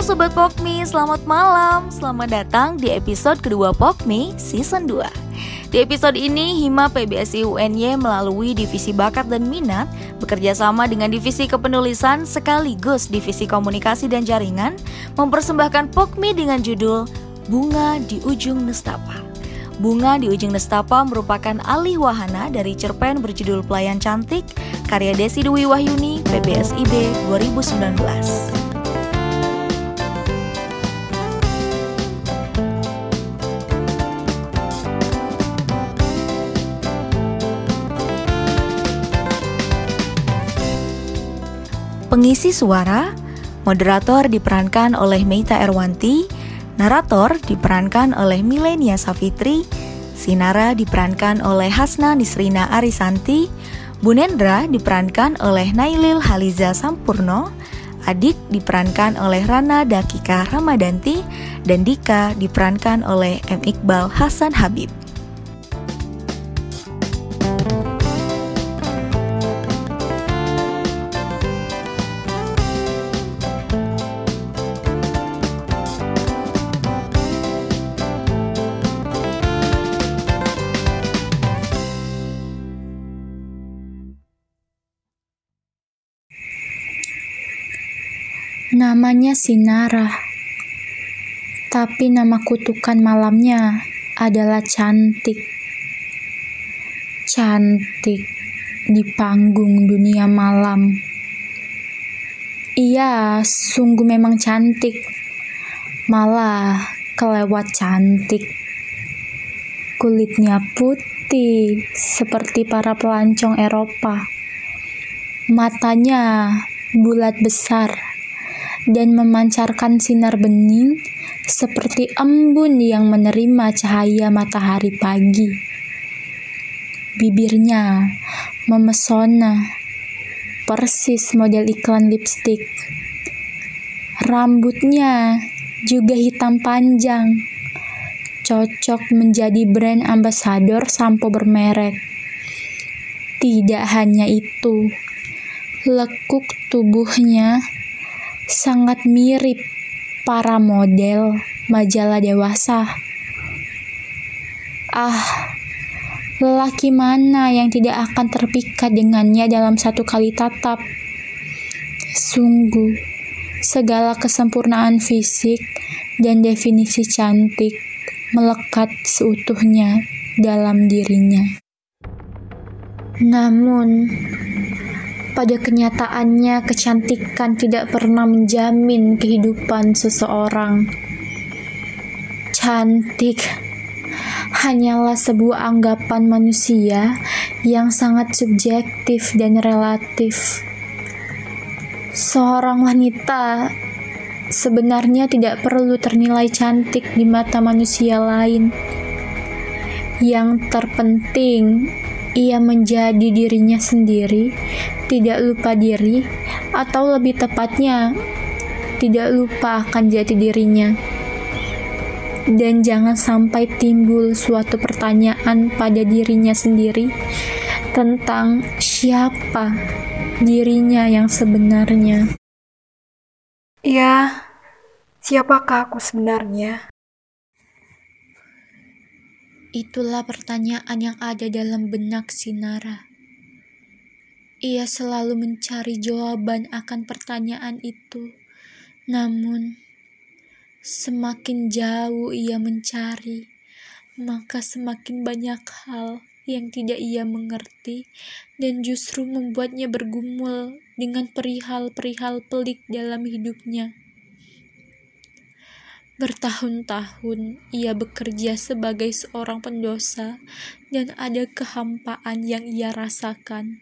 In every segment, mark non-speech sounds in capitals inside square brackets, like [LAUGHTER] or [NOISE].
Sobat Pokmi, selamat malam. Selamat datang di episode kedua Pokmi Season 2 Di episode ini, Hima PBSI UNY melalui Divisi Bakat dan Minat bekerja sama dengan Divisi Kepenulisan sekaligus Divisi Komunikasi dan Jaringan mempersembahkan Pokmi dengan judul Bunga di Ujung Nestapa. Bunga di Ujung Nestapa merupakan alih wahana dari cerpen berjudul Pelayan Cantik karya Desi Dwi Wahyuni PBSIB 2019. Pengisi suara, moderator diperankan oleh Meita Erwanti, narator diperankan oleh Milenia Safitri, Sinara diperankan oleh Hasna Nisrina Arisanti, Bunendra diperankan oleh Nailil Haliza Sampurno, Adik diperankan oleh Rana Dakika Ramadanti, dan Dika diperankan oleh M. Iqbal Hasan Habib. Namanya Sinara, tapi nama kutukan malamnya adalah cantik. Cantik di panggung dunia malam. Ia sungguh memang cantik, malah kelewat cantik. Kulitnya putih seperti para pelancong Eropa. Matanya bulat besar dan memancarkan sinar bening seperti embun yang menerima cahaya matahari pagi. Bibirnya memesona, persis model iklan lipstick. Rambutnya juga hitam panjang, cocok menjadi brand ambasador sampo bermerek. Tidak hanya itu, lekuk tubuhnya sangat mirip para model majalah dewasa. Ah, lelaki mana yang tidak akan terpikat dengannya dalam satu kali tatap? Sungguh, segala kesempurnaan fisik dan definisi cantik melekat seutuhnya dalam dirinya. Namun, pada kenyataannya, kecantikan tidak pernah menjamin kehidupan seseorang. Cantik hanyalah sebuah anggapan manusia yang sangat subjektif dan relatif. Seorang wanita sebenarnya tidak perlu ternilai cantik di mata manusia lain. Yang terpenting ia menjadi dirinya sendiri, tidak lupa diri, atau lebih tepatnya, tidak lupa akan jati dirinya. Dan jangan sampai timbul suatu pertanyaan pada dirinya sendiri tentang siapa dirinya yang sebenarnya. Ya, siapakah aku sebenarnya? Itulah pertanyaan yang ada dalam benak Sinara. Ia selalu mencari jawaban akan pertanyaan itu, namun semakin jauh ia mencari, maka semakin banyak hal yang tidak ia mengerti dan justru membuatnya bergumul dengan perihal-perihal pelik dalam hidupnya. Bertahun-tahun ia bekerja sebagai seorang pendosa, dan ada kehampaan yang ia rasakan.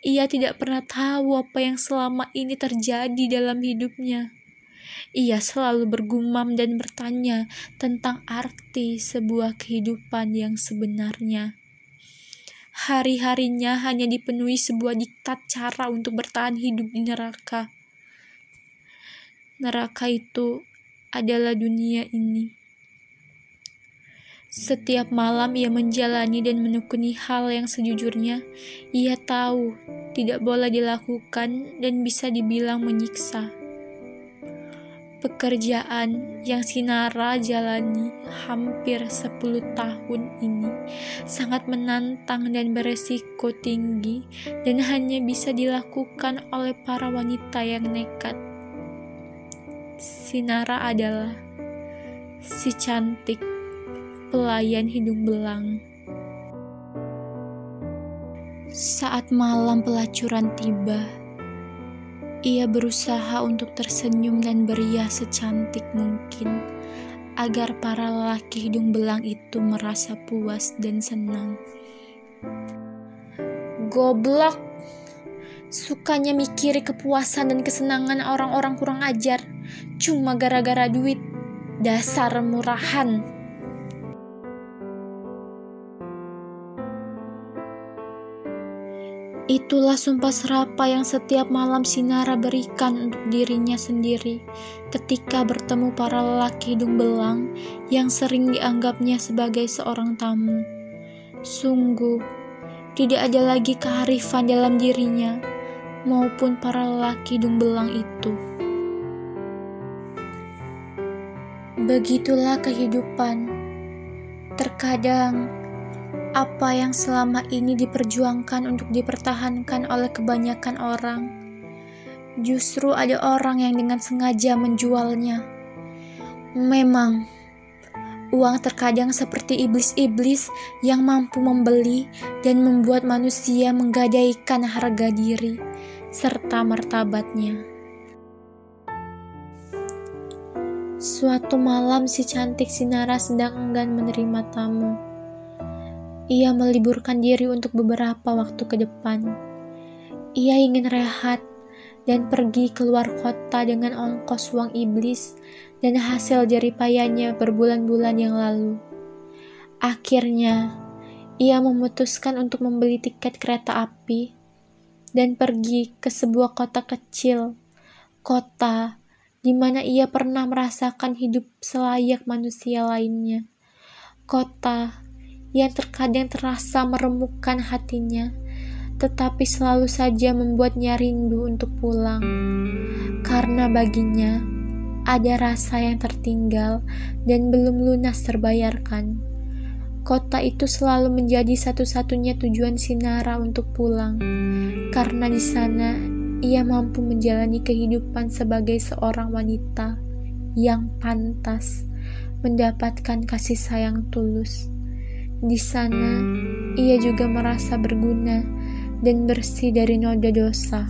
Ia tidak pernah tahu apa yang selama ini terjadi dalam hidupnya. Ia selalu bergumam dan bertanya tentang arti sebuah kehidupan yang sebenarnya. Hari-harinya hanya dipenuhi sebuah diktat cara untuk bertahan hidup di neraka. Neraka itu adalah dunia ini. Setiap malam ia menjalani dan menekuni hal yang sejujurnya ia tahu tidak boleh dilakukan dan bisa dibilang menyiksa. Pekerjaan yang Sinara jalani hampir 10 tahun ini sangat menantang dan beresiko tinggi dan hanya bisa dilakukan oleh para wanita yang nekat. Sinara adalah si cantik pelayan hidung belang. Saat malam pelacuran tiba, ia berusaha untuk tersenyum dan beria secantik mungkin agar para lelaki hidung belang itu merasa puas dan senang. Goblok! Sukanya mikiri kepuasan dan kesenangan orang-orang kurang ajar cuma gara-gara duit. Dasar murahan. Itulah sumpah serapa yang setiap malam Sinara berikan untuk dirinya sendiri ketika bertemu para lelaki hidung belang yang sering dianggapnya sebagai seorang tamu. Sungguh, tidak ada lagi kearifan dalam dirinya maupun para lelaki hidung belang itu. Begitulah kehidupan. Terkadang apa yang selama ini diperjuangkan untuk dipertahankan oleh kebanyakan orang, justru ada orang yang dengan sengaja menjualnya. Memang, uang terkadang seperti iblis-iblis yang mampu membeli dan membuat manusia menggadaikan harga diri serta martabatnya. Suatu malam si cantik Sinara sedang enggan menerima tamu. Ia meliburkan diri untuk beberapa waktu ke depan. Ia ingin rehat dan pergi keluar kota dengan ongkos uang iblis dan hasil jeripayanya berbulan-bulan yang lalu. Akhirnya, ia memutuskan untuk membeli tiket kereta api dan pergi ke sebuah kota kecil, kota di mana ia pernah merasakan hidup selayak manusia lainnya. Kota yang terkadang terasa meremukkan hatinya, tetapi selalu saja membuatnya rindu untuk pulang. Karena baginya, ada rasa yang tertinggal dan belum lunas terbayarkan. Kota itu selalu menjadi satu-satunya tujuan Sinara untuk pulang, karena di sana ia mampu menjalani kehidupan sebagai seorang wanita yang pantas mendapatkan kasih sayang tulus. Di sana, ia juga merasa berguna dan bersih dari noda dosa.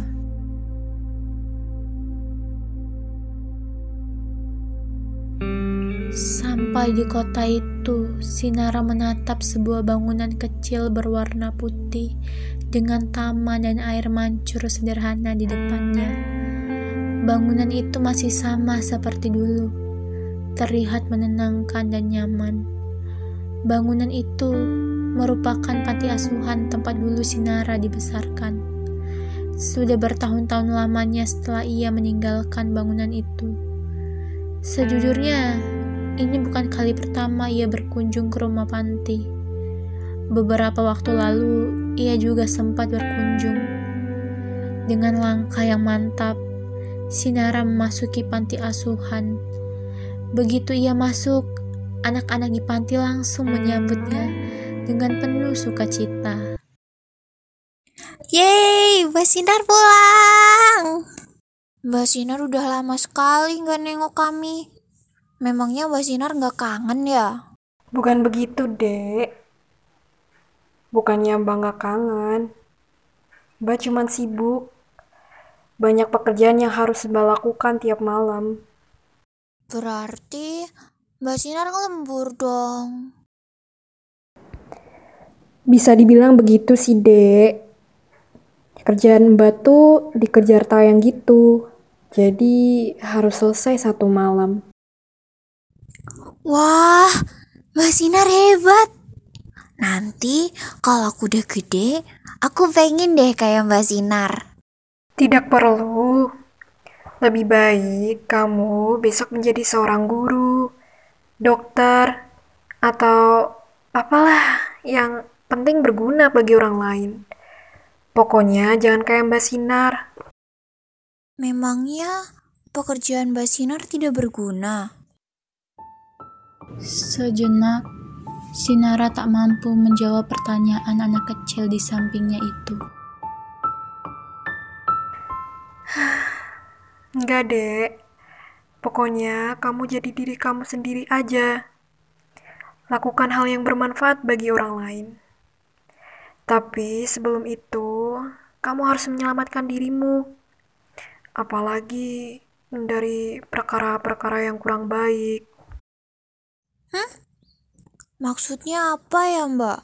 Sampai di kota itu, Sinara menatap sebuah bangunan kecil berwarna putih dengan taman dan air mancur sederhana di depannya. Bangunan itu masih sama seperti dulu, terlihat menenangkan dan nyaman. Bangunan itu merupakan panti asuhan tempat dulu Sinara dibesarkan. Sudah bertahun-tahun lamanya setelah ia meninggalkan bangunan itu. Sejujurnya, ini bukan kali pertama ia berkunjung ke rumah panti. Beberapa waktu lalu, ia juga sempat berkunjung. Dengan langkah yang mantap, Sinara memasuki panti asuhan. Begitu ia masuk, anak-anak di panti langsung menyambutnya dengan penuh sukacita. Yeay, Mbak Sinar pulang! Mbak Sinar udah lama sekali nggak nengok kami. Memangnya Mbak Sinar nggak kangen ya? Bukan begitu, dek. Bukannya Mbak nggak kangen. Mbak cuma sibuk. Banyak pekerjaan yang harus Mbak lakukan tiap malam. Berarti Mbak Sinar lembur dong. Bisa dibilang begitu sih, Dek. Kerjaan Mbak tuh dikejar tayang gitu. Jadi harus selesai satu malam. Wah, Mbak Sinar hebat. Nanti kalau aku udah gede, aku pengen deh kayak Mbak Sinar. Tidak perlu. Lebih baik kamu besok menjadi seorang guru dokter, atau apalah yang penting berguna bagi orang lain. Pokoknya jangan kayak Mbak Sinar. Memangnya pekerjaan Mbak Sinar tidak berguna? Sejenak, Sinara tak mampu menjawab pertanyaan anak kecil di sampingnya itu. [SIGHS] Enggak, Dek. Pokoknya kamu jadi diri kamu sendiri aja. Lakukan hal yang bermanfaat bagi orang lain. Tapi sebelum itu, kamu harus menyelamatkan dirimu. Apalagi dari perkara-perkara yang kurang baik. Hah? Maksudnya apa ya, Mbak?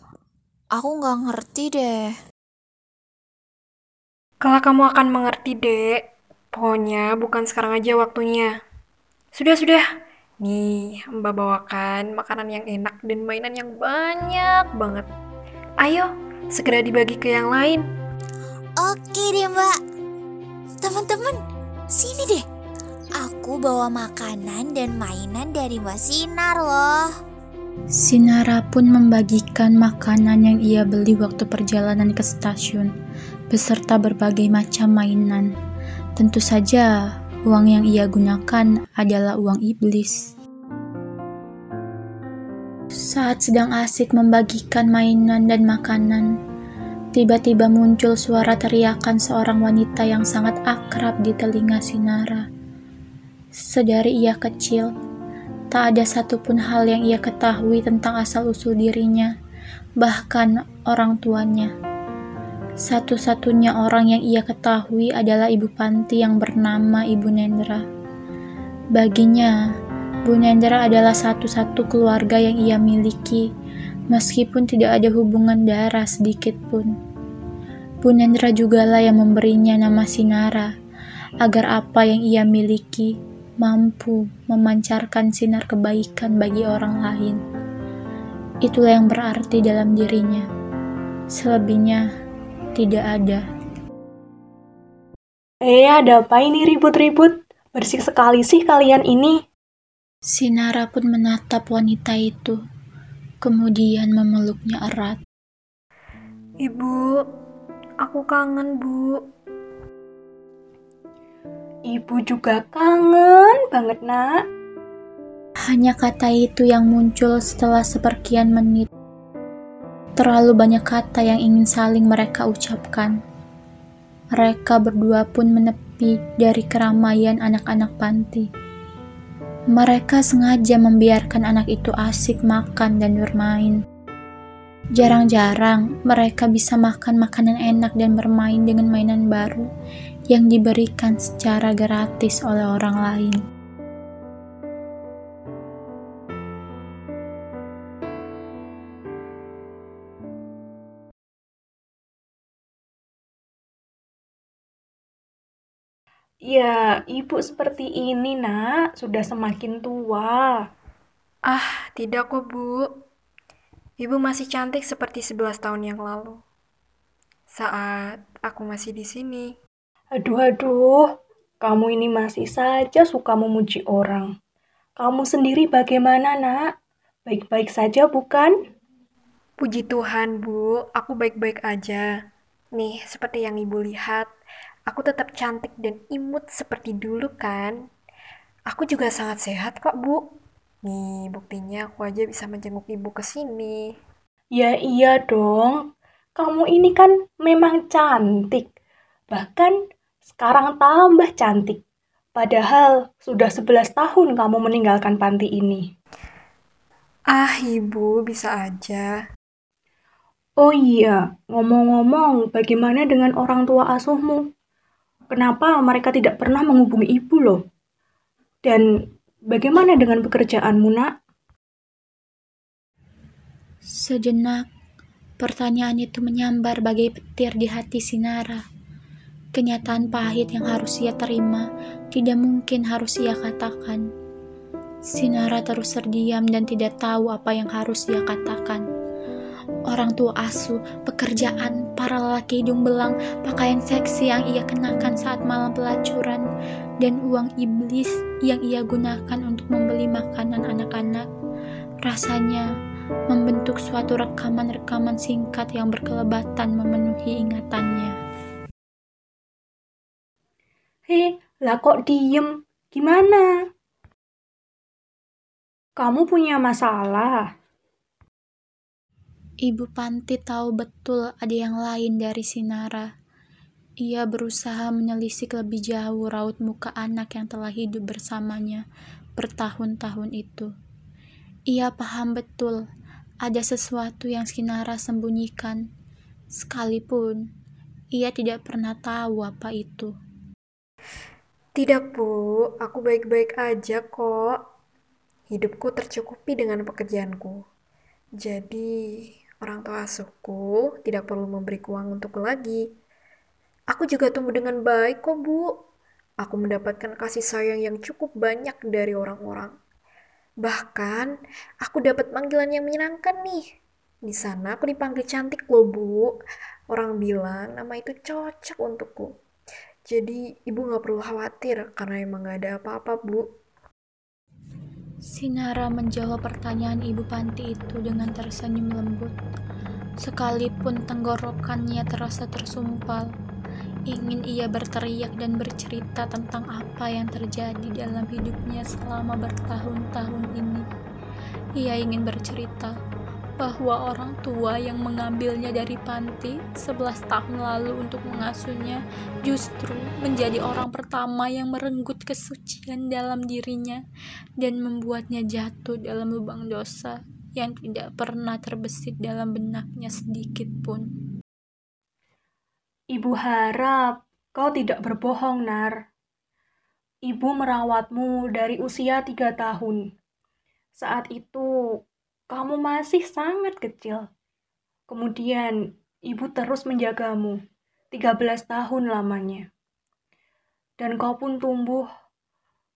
Aku nggak ngerti deh. Kalau kamu akan mengerti, Dek. Pokoknya bukan sekarang aja waktunya. Sudah, sudah. Nih, Mbak bawakan makanan yang enak dan mainan yang banyak banget. Ayo, segera dibagi ke yang lain. Oke deh, Mbak. Teman-teman, sini deh. Aku bawa makanan dan mainan dari Mbak Sinar loh. Sinara pun membagikan makanan yang ia beli waktu perjalanan ke stasiun, beserta berbagai macam mainan. Tentu saja, uang yang ia gunakan adalah uang iblis. Saat sedang asik membagikan mainan dan makanan, tiba-tiba muncul suara teriakan seorang wanita yang sangat akrab di telinga Sinara. Sedari ia kecil, tak ada satupun hal yang ia ketahui tentang asal-usul dirinya, bahkan orang tuanya. Satu-satunya orang yang ia ketahui adalah ibu panti yang bernama Ibu Nendra. Baginya, Bu Nendra adalah satu-satu keluarga yang ia miliki, meskipun tidak ada hubungan darah sedikit pun. Bu Nendra jugalah yang memberinya nama Sinara, agar apa yang ia miliki mampu memancarkan sinar kebaikan bagi orang lain. Itulah yang berarti dalam dirinya. Selebihnya, tidak ada. Eh, ada apa ini ribut-ribut? Bersih sekali sih kalian ini. Sinara pun menatap wanita itu, kemudian memeluknya erat. Ibu, aku kangen, Bu. Ibu juga kangen banget, nak. Hanya kata itu yang muncul setelah seperkian menit. Terlalu banyak kata yang ingin saling mereka ucapkan. Mereka berdua pun menepi dari keramaian anak-anak panti. Mereka sengaja membiarkan anak itu asik makan dan bermain. Jarang-jarang mereka bisa makan makanan enak dan bermain dengan mainan baru yang diberikan secara gratis oleh orang lain. Ya, ibu seperti ini, nak. Sudah semakin tua. Ah, tidak kok, Bu. Ibu masih cantik seperti 11 tahun yang lalu. Saat aku masih di sini. Aduh, aduh. Kamu ini masih saja suka memuji orang. Kamu sendiri bagaimana, nak? Baik-baik saja, bukan? Puji Tuhan, Bu. Aku baik-baik aja. Nih, seperti yang Ibu lihat, aku tetap cantik dan imut seperti dulu kan? Aku juga sangat sehat kok, Bu. Nih, buktinya aku aja bisa menjenguk ibu ke sini. Ya iya dong. Kamu ini kan memang cantik. Bahkan sekarang tambah cantik. Padahal sudah 11 tahun kamu meninggalkan panti ini. Ah, ibu, bisa aja. Oh iya, ngomong-ngomong, bagaimana dengan orang tua asuhmu? Kenapa mereka tidak pernah menghubungi ibu loh? Dan bagaimana dengan pekerjaanmu, nak? Sejenak, pertanyaan itu menyambar bagai petir di hati Sinara. Kenyataan pahit yang harus ia terima tidak mungkin harus ia katakan. Sinara terus terdiam dan tidak tahu apa yang harus ia katakan orang tua asuh, pekerjaan, para lelaki hidung belang, pakaian seksi yang ia kenakan saat malam pelacuran, dan uang iblis yang ia gunakan untuk membeli makanan anak-anak. Rasanya membentuk suatu rekaman-rekaman singkat yang berkelebatan memenuhi ingatannya. Hei, lah kok diem? Gimana? Kamu punya masalah? Ibu Panti tahu betul ada yang lain dari Sinara. Ia berusaha menelisik lebih jauh raut muka anak yang telah hidup bersamanya bertahun-tahun itu. Ia paham betul ada sesuatu yang Sinara sembunyikan, sekalipun ia tidak pernah tahu apa itu. Tidak, Bu. Aku baik-baik aja kok. Hidupku tercukupi dengan pekerjaanku. Jadi, orang tua asuhku tidak perlu memberi uang untukku lagi. Aku juga tumbuh dengan baik kok, Bu. Aku mendapatkan kasih sayang yang cukup banyak dari orang-orang. Bahkan, aku dapat panggilan yang menyenangkan nih. Di sana aku dipanggil cantik loh, Bu. Orang bilang nama itu cocok untukku. Jadi, ibu gak perlu khawatir karena emang gak ada apa-apa, Bu. Sinara menjawab pertanyaan Ibu Panti itu dengan tersenyum lembut. Sekalipun tenggorokannya terasa tersumpal, ingin ia berteriak dan bercerita tentang apa yang terjadi dalam hidupnya selama bertahun-tahun ini. Ia ingin bercerita bahwa orang tua yang mengambilnya dari panti 11 tahun lalu untuk mengasuhnya justru menjadi orang pertama yang merenggut kesucian dalam dirinya dan membuatnya jatuh dalam lubang dosa yang tidak pernah terbesit dalam benaknya sedikit pun. Ibu harap kau tidak berbohong, Nar. Ibu merawatmu dari usia tiga tahun. Saat itu kamu masih sangat kecil. Kemudian ibu terus menjagamu 13 tahun lamanya. Dan kau pun tumbuh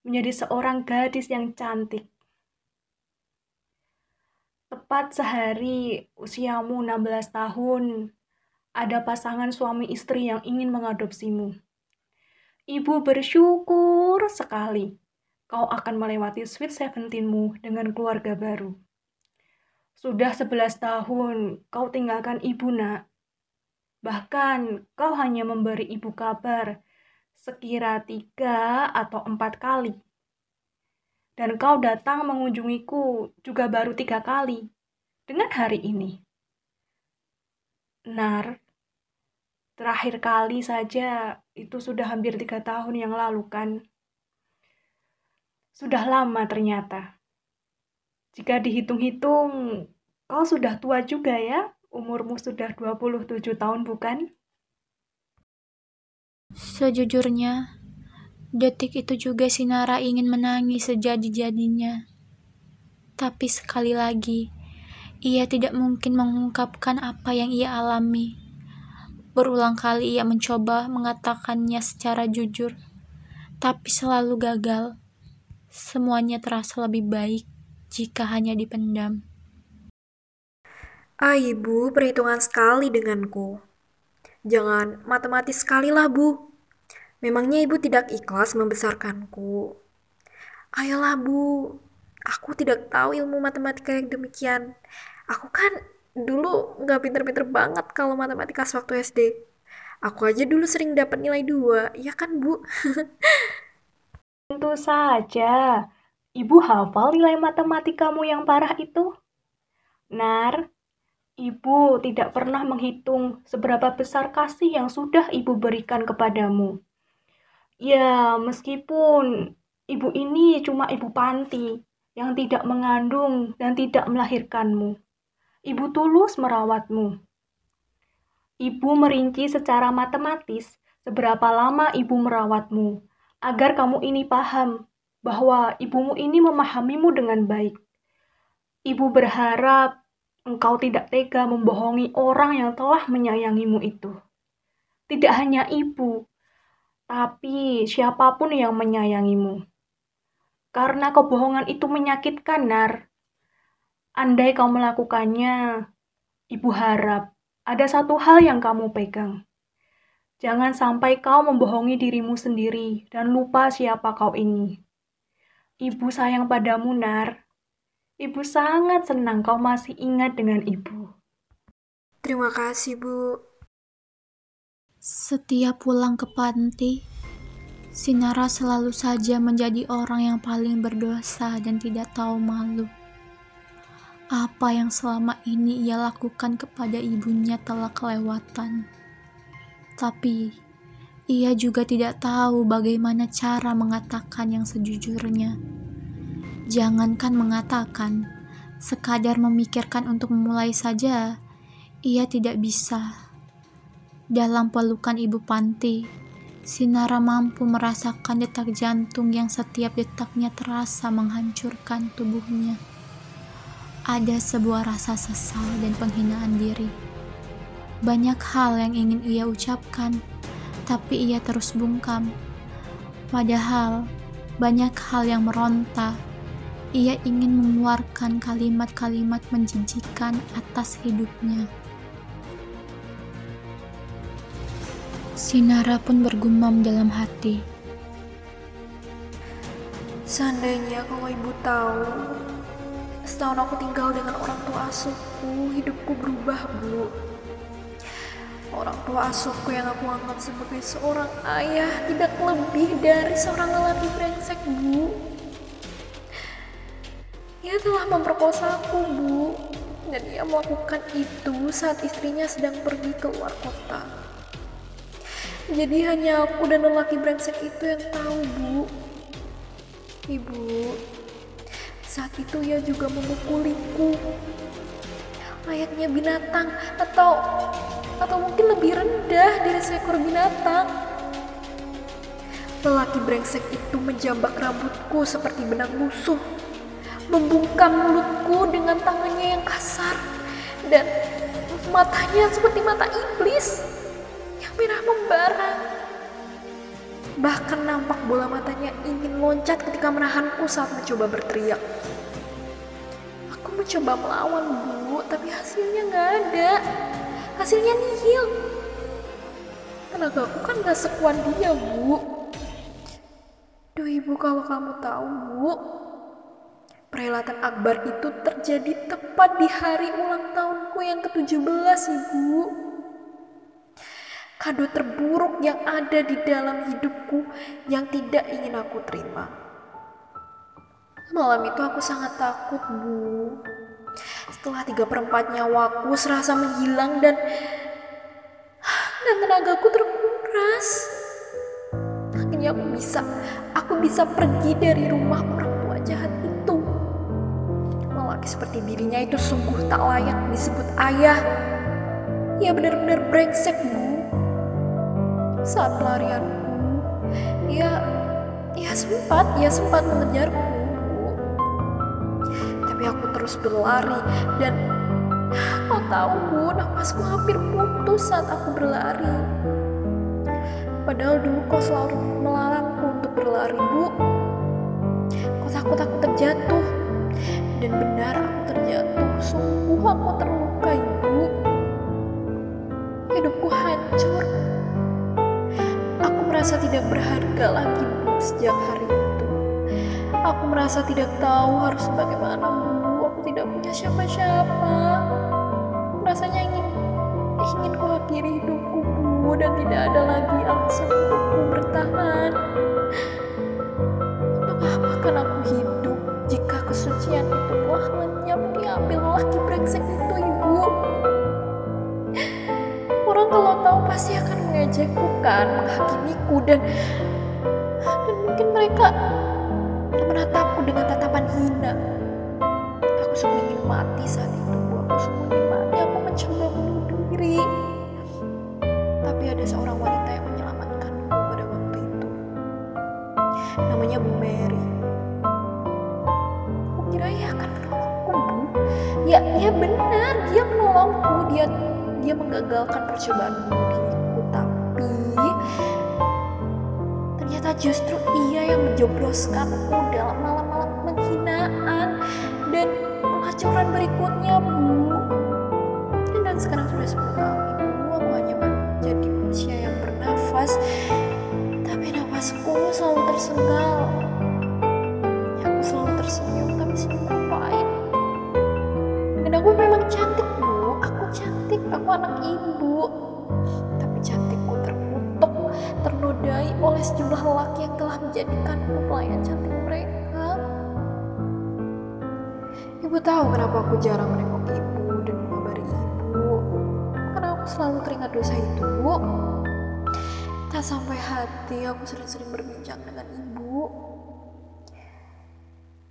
menjadi seorang gadis yang cantik. Tepat sehari usiamu 16 tahun, ada pasangan suami istri yang ingin mengadopsimu. Ibu bersyukur sekali kau akan melewati sweet seventeenmu dengan keluarga baru. Sudah sebelas tahun kau tinggalkan ibu nak. Bahkan kau hanya memberi ibu kabar sekira tiga atau empat kali. Dan kau datang mengunjungiku juga baru tiga kali dengan hari ini. Nar, terakhir kali saja itu sudah hampir tiga tahun yang lalu kan. Sudah lama ternyata. Jika dihitung-hitung, kau sudah tua juga ya? Umurmu sudah 27 tahun bukan? Sejujurnya, detik itu juga Sinara ingin menangis sejadi-jadinya. Tapi sekali lagi, ia tidak mungkin mengungkapkan apa yang ia alami. Berulang kali ia mencoba mengatakannya secara jujur, tapi selalu gagal. Semuanya terasa lebih baik jika hanya dipendam. Ah, ibu, perhitungan sekali denganku. Jangan matematis sekali lah, bu. Memangnya ibu tidak ikhlas membesarkanku? Ayolah, bu. Aku tidak tahu ilmu matematika yang demikian. Aku kan dulu nggak pinter-pinter banget kalau matematika sewaktu SD. Aku aja dulu sering dapat nilai dua, ya kan, bu? [LAUGHS] Tentu saja. Ibu hafal nilai matematikamu yang parah itu? Nar, ibu tidak pernah menghitung seberapa besar kasih yang sudah ibu berikan kepadamu. Ya, meskipun ibu ini cuma ibu panti yang tidak mengandung dan tidak melahirkanmu. Ibu tulus merawatmu. Ibu merinci secara matematis seberapa lama ibu merawatmu, agar kamu ini paham bahwa ibumu ini memahamimu dengan baik. Ibu berharap engkau tidak tega membohongi orang yang telah menyayangimu itu. Tidak hanya ibu, tapi siapa pun yang menyayangimu. Karena kebohongan itu menyakitkan, Nar. Andai kau melakukannya, ibu harap ada satu hal yang kamu pegang. Jangan sampai kau membohongi dirimu sendiri dan lupa siapa kau ini. Ibu sayang padamu, Nar. Ibu sangat senang kau masih ingat dengan ibu. Terima kasih, Bu. Setiap pulang ke panti, Sinara selalu saja menjadi orang yang paling berdosa dan tidak tahu malu. Apa yang selama ini ia lakukan kepada ibunya telah kelewatan. Tapi ia juga tidak tahu bagaimana cara mengatakan yang sejujurnya. Jangankan mengatakan, sekadar memikirkan untuk memulai saja, ia tidak bisa. Dalam pelukan ibu panti, Sinara mampu merasakan detak jantung yang setiap detaknya terasa menghancurkan tubuhnya. Ada sebuah rasa sesal dan penghinaan diri. Banyak hal yang ingin ia ucapkan, tapi ia terus bungkam. Padahal banyak hal yang meronta. Ia ingin mengeluarkan kalimat-kalimat menjijikan atas hidupnya. Sinara pun bergumam dalam hati. Seandainya kalau ibu tahu, setahun aku tinggal dengan orang tua asuhku, hidupku berubah, Bu. Orang tua asuhku yang aku anggap sebagai seorang ayah tidak lebih dari seorang lelaki brengsek, Bu. Ia telah memperkosa aku, Bu. Dan ia melakukan itu saat istrinya sedang pergi ke luar kota. Jadi hanya aku dan lelaki brengsek itu yang tahu, Bu. Ibu, saat itu ia juga memukuliku. Layaknya binatang atau atau mungkin lebih rendah dari seekor binatang. Lelaki brengsek itu menjambak rambutku seperti benang musuh, membungkam mulutku dengan tangannya yang kasar, dan matanya seperti mata iblis merah membara. Bahkan nampak bola matanya ingin loncat ketika menahanku saat mencoba berteriak. Aku mencoba melawan bu, tapi hasilnya nggak ada. Hasilnya nihil. Tenaga aku kan gak sekuat dia bu. Duh ibu kalau kamu tahu bu, perhelatan akbar itu terjadi tepat di hari ulang tahunku yang ke-17 ibu kado terburuk yang ada di dalam hidupku yang tidak ingin aku terima. Malam itu aku sangat takut, Bu. Setelah tiga perempat nyawaku serasa menghilang dan dan tenagaku terkuras. Akhirnya aku bisa, aku bisa pergi dari rumah orang tua jahat itu. Lelaki seperti dirinya itu sungguh tak layak disebut ayah. Ia benar-benar brengsek, Bu saat pelarianku. Ia, ia sempat, ia sempat mengejarku. Tapi aku terus berlari dan kau tahu bu, nafasku hampir putus saat aku berlari. Padahal dulu kau selalu melarangku untuk berlari, bu. Kau takut aku terjatuh. Dan benar aku terjatuh, sungguh aku terluka, ibu. Hidupku hancur merasa tidak berharga lagi bu sejak hari. Aku merasa tidak tahu harus bagaimana bu. Aku tidak punya siapa-siapa. Rasanya ingin ingin ku akhiri hidupku bu dan tidak ada lagi alasan untukku bertahan. Untuk apa kan aku hidup jika kesucian itu telah lenyap diambil laki brengsek itu ibu? Orang kalau tahu pasti akan mengejekku kan, menghakimiku dan dan mungkin mereka menggagalkan percobaan diriku tapi ternyata justru ia yang menjebloskanku dalam sejumlah lelaki yang telah menjadikanku pelayan cantik mereka. Ibu tahu kenapa aku jarang menengok ibu dan mengabari ibu. Karena aku selalu teringat dosa itu, Bu. Tak sampai hati aku sering-sering berbincang dengan ibu.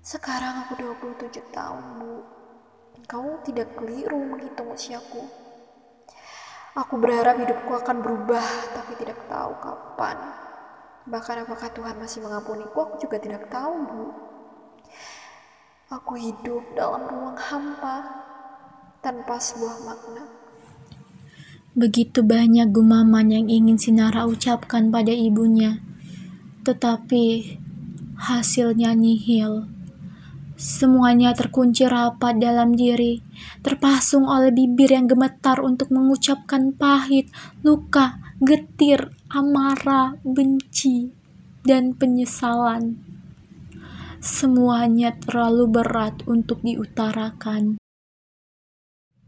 Sekarang aku 27 tahun, Bu. Kau tidak keliru menghitung usiaku. Aku berharap hidupku akan berubah, tapi tidak tahu kapan. Bahkan apakah Tuhan masih mengampuniku, aku juga tidak tahu, Bu. Aku hidup dalam ruang hampa, tanpa sebuah makna. Begitu banyak gumaman yang ingin Sinara ucapkan pada ibunya, tetapi hasilnya nihil. Semuanya terkunci rapat dalam diri, terpasung oleh bibir yang gemetar untuk mengucapkan pahit, luka, getir, amarah, benci, dan penyesalan. Semuanya terlalu berat untuk diutarakan.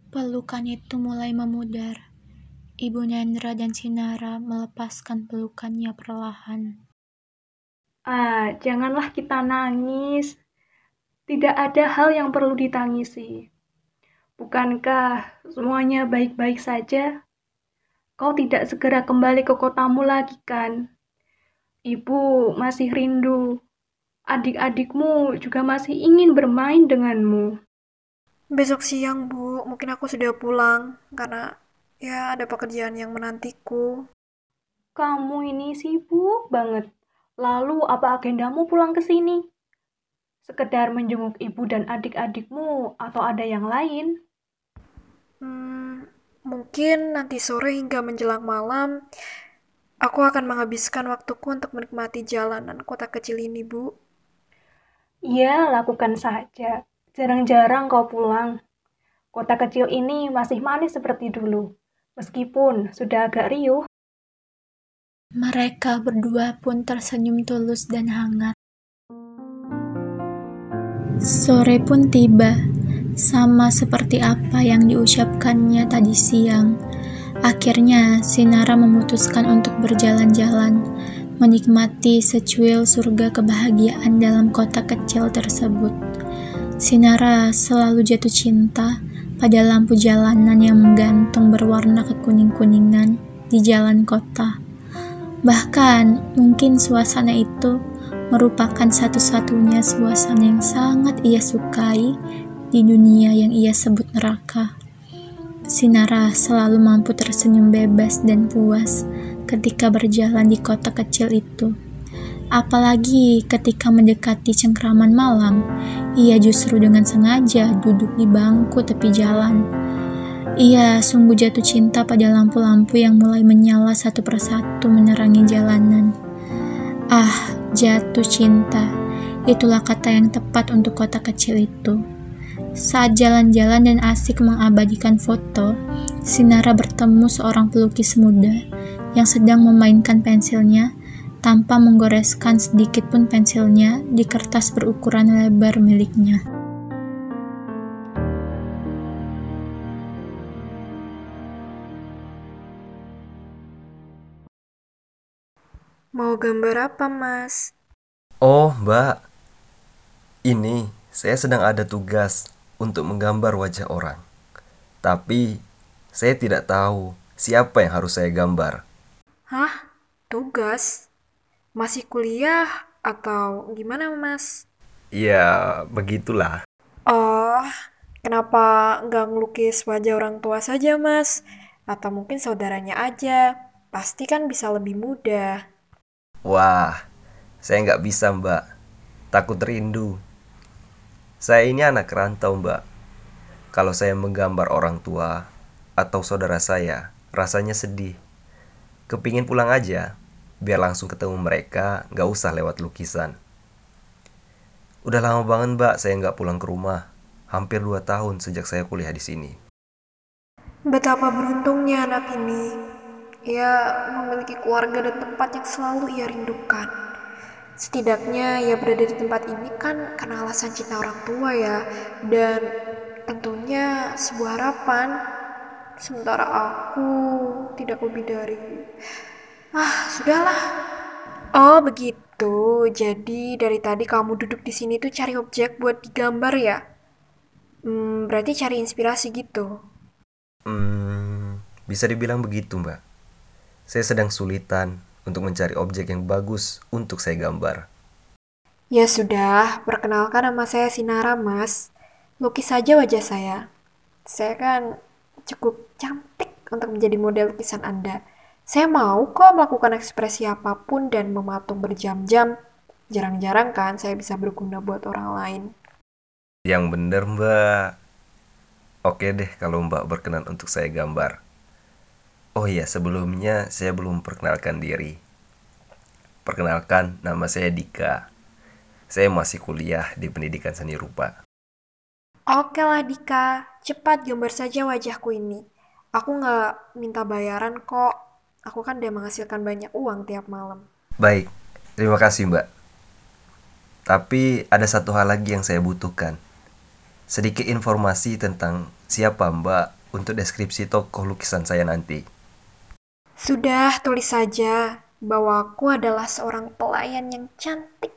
Pelukan itu mulai memudar. Ibu Nendra dan Sinara melepaskan pelukannya perlahan. Ah, janganlah kita nangis. Tidak ada hal yang perlu ditangisi. Bukankah semuanya baik-baik saja? Kau tidak segera kembali ke kotamu lagi kan? Ibu masih rindu. Adik-adikmu juga masih ingin bermain denganmu. Besok siang, Bu, mungkin aku sudah pulang karena ya ada pekerjaan yang menantiku. Kamu ini sibuk banget. Lalu apa agendamu pulang ke sini? Sekedar menjenguk ibu dan adik-adikmu atau ada yang lain? Hmm, mungkin nanti sore hingga menjelang malam, aku akan menghabiskan waktuku untuk menikmati jalanan kota kecil ini, Bu. Iya, lakukan saja. Jarang-jarang kau pulang. Kota kecil ini masih manis seperti dulu, meskipun sudah agak riuh. Mereka berdua pun tersenyum tulus dan hangat. Sore pun tiba, sama seperti apa yang diucapkannya tadi siang. Akhirnya, Sinara memutuskan untuk berjalan-jalan, menikmati secuil surga kebahagiaan dalam kota kecil tersebut. Sinara selalu jatuh cinta pada lampu jalanan yang menggantung berwarna kekuning-kuningan di jalan kota. Bahkan, mungkin suasana itu merupakan satu-satunya suasana yang sangat ia sukai di dunia yang ia sebut neraka. Sinara selalu mampu tersenyum bebas dan puas ketika berjalan di kota kecil itu. Apalagi ketika mendekati cengkraman malam, ia justru dengan sengaja duduk di bangku tepi jalan. Ia sungguh jatuh cinta pada lampu-lampu yang mulai menyala satu persatu menerangi jalanan. Ah, Jatuh cinta, itulah kata yang tepat untuk kota kecil itu. Saat jalan-jalan dan asik mengabadikan foto, Sinara bertemu seorang pelukis muda yang sedang memainkan pensilnya tanpa menggoreskan sedikit pun pensilnya di kertas berukuran lebar miliknya. Mau gambar apa, Mas? Oh, Mbak. Ini saya sedang ada tugas untuk menggambar wajah orang. Tapi saya tidak tahu siapa yang harus saya gambar. Hah? Tugas? Masih kuliah atau gimana, Mas? Ya, begitulah. Oh, kenapa nggak ngelukis wajah orang tua saja, Mas? Atau mungkin saudaranya aja. Pasti kan bisa lebih mudah. Wah, saya nggak bisa mbak. Takut rindu. Saya ini anak rantau mbak. Kalau saya menggambar orang tua atau saudara saya, rasanya sedih. Kepingin pulang aja, biar langsung ketemu mereka, nggak usah lewat lukisan. Udah lama banget mbak saya nggak pulang ke rumah. Hampir dua tahun sejak saya kuliah di sini. Betapa beruntungnya anak ini. Ia memiliki keluarga dan tempat yang selalu ia rindukan. Setidaknya ia berada di tempat ini kan karena alasan cinta orang tua ya, dan tentunya sebuah harapan. Sementara aku tidak lebih dari Ah, sudahlah. Oh, begitu. Jadi dari tadi kamu duduk di sini tuh cari objek buat digambar ya? Hmm, berarti cari inspirasi gitu. Hmm, bisa dibilang begitu, Mbak. Saya sedang sulitan untuk mencari objek yang bagus untuk saya gambar. Ya sudah, perkenalkan nama saya Sinara, Mas. Lukis saja wajah saya. Saya kan cukup cantik untuk menjadi model lukisan Anda. Saya mau kok melakukan ekspresi apa pun dan mematung berjam-jam. Jarang-jarang kan saya bisa berguna buat orang lain. Yang bener, Mbak. Oke deh kalau Mbak berkenan untuk saya gambar. Oh iya, sebelumnya saya belum perkenalkan diri. Perkenalkan, nama saya Dika. Saya masih kuliah di pendidikan seni rupa. Oke lah Dika, cepat gambar saja wajahku ini. Aku nggak minta bayaran kok. Aku kan udah menghasilkan banyak uang tiap malam. Baik, terima kasih Mbak. Tapi ada satu hal lagi yang saya butuhkan. Sedikit informasi tentang siapa Mbak untuk deskripsi tokoh lukisan saya nanti. Sudah, tulis saja bahwa aku adalah seorang pelayan yang cantik.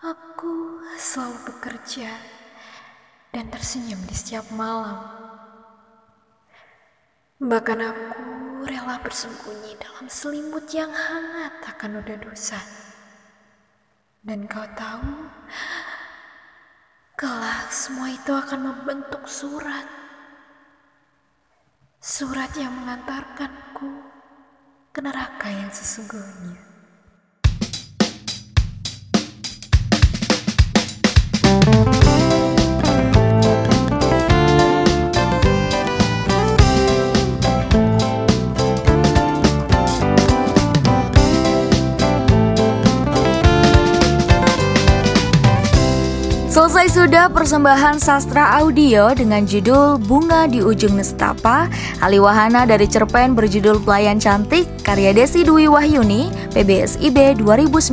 Aku selalu bekerja dan tersenyum di setiap malam. Bahkan aku rela bersembunyi dalam selimut yang hangat akan noda dosa. Dan kau tahu, kelak semua itu akan membentuk surat. Surat yang mengantarkanku ke neraka yang sesungguhnya. Selesai sudah persembahan sastra audio dengan judul Bunga di Ujung Nestapa, Aliwahana dari cerpen berjudul Pelayan Cantik, karya Desi Dwi Wahyuni, PBSIB 2019.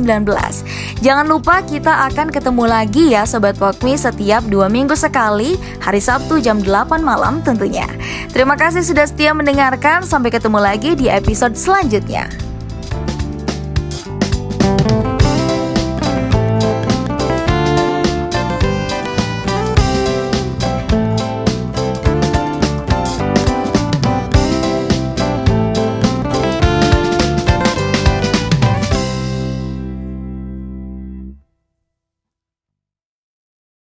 Jangan lupa kita akan ketemu lagi ya Sobat Pokmi setiap dua minggu sekali, hari Sabtu jam 8 malam tentunya. Terima kasih sudah setia mendengarkan, sampai ketemu lagi di episode selanjutnya.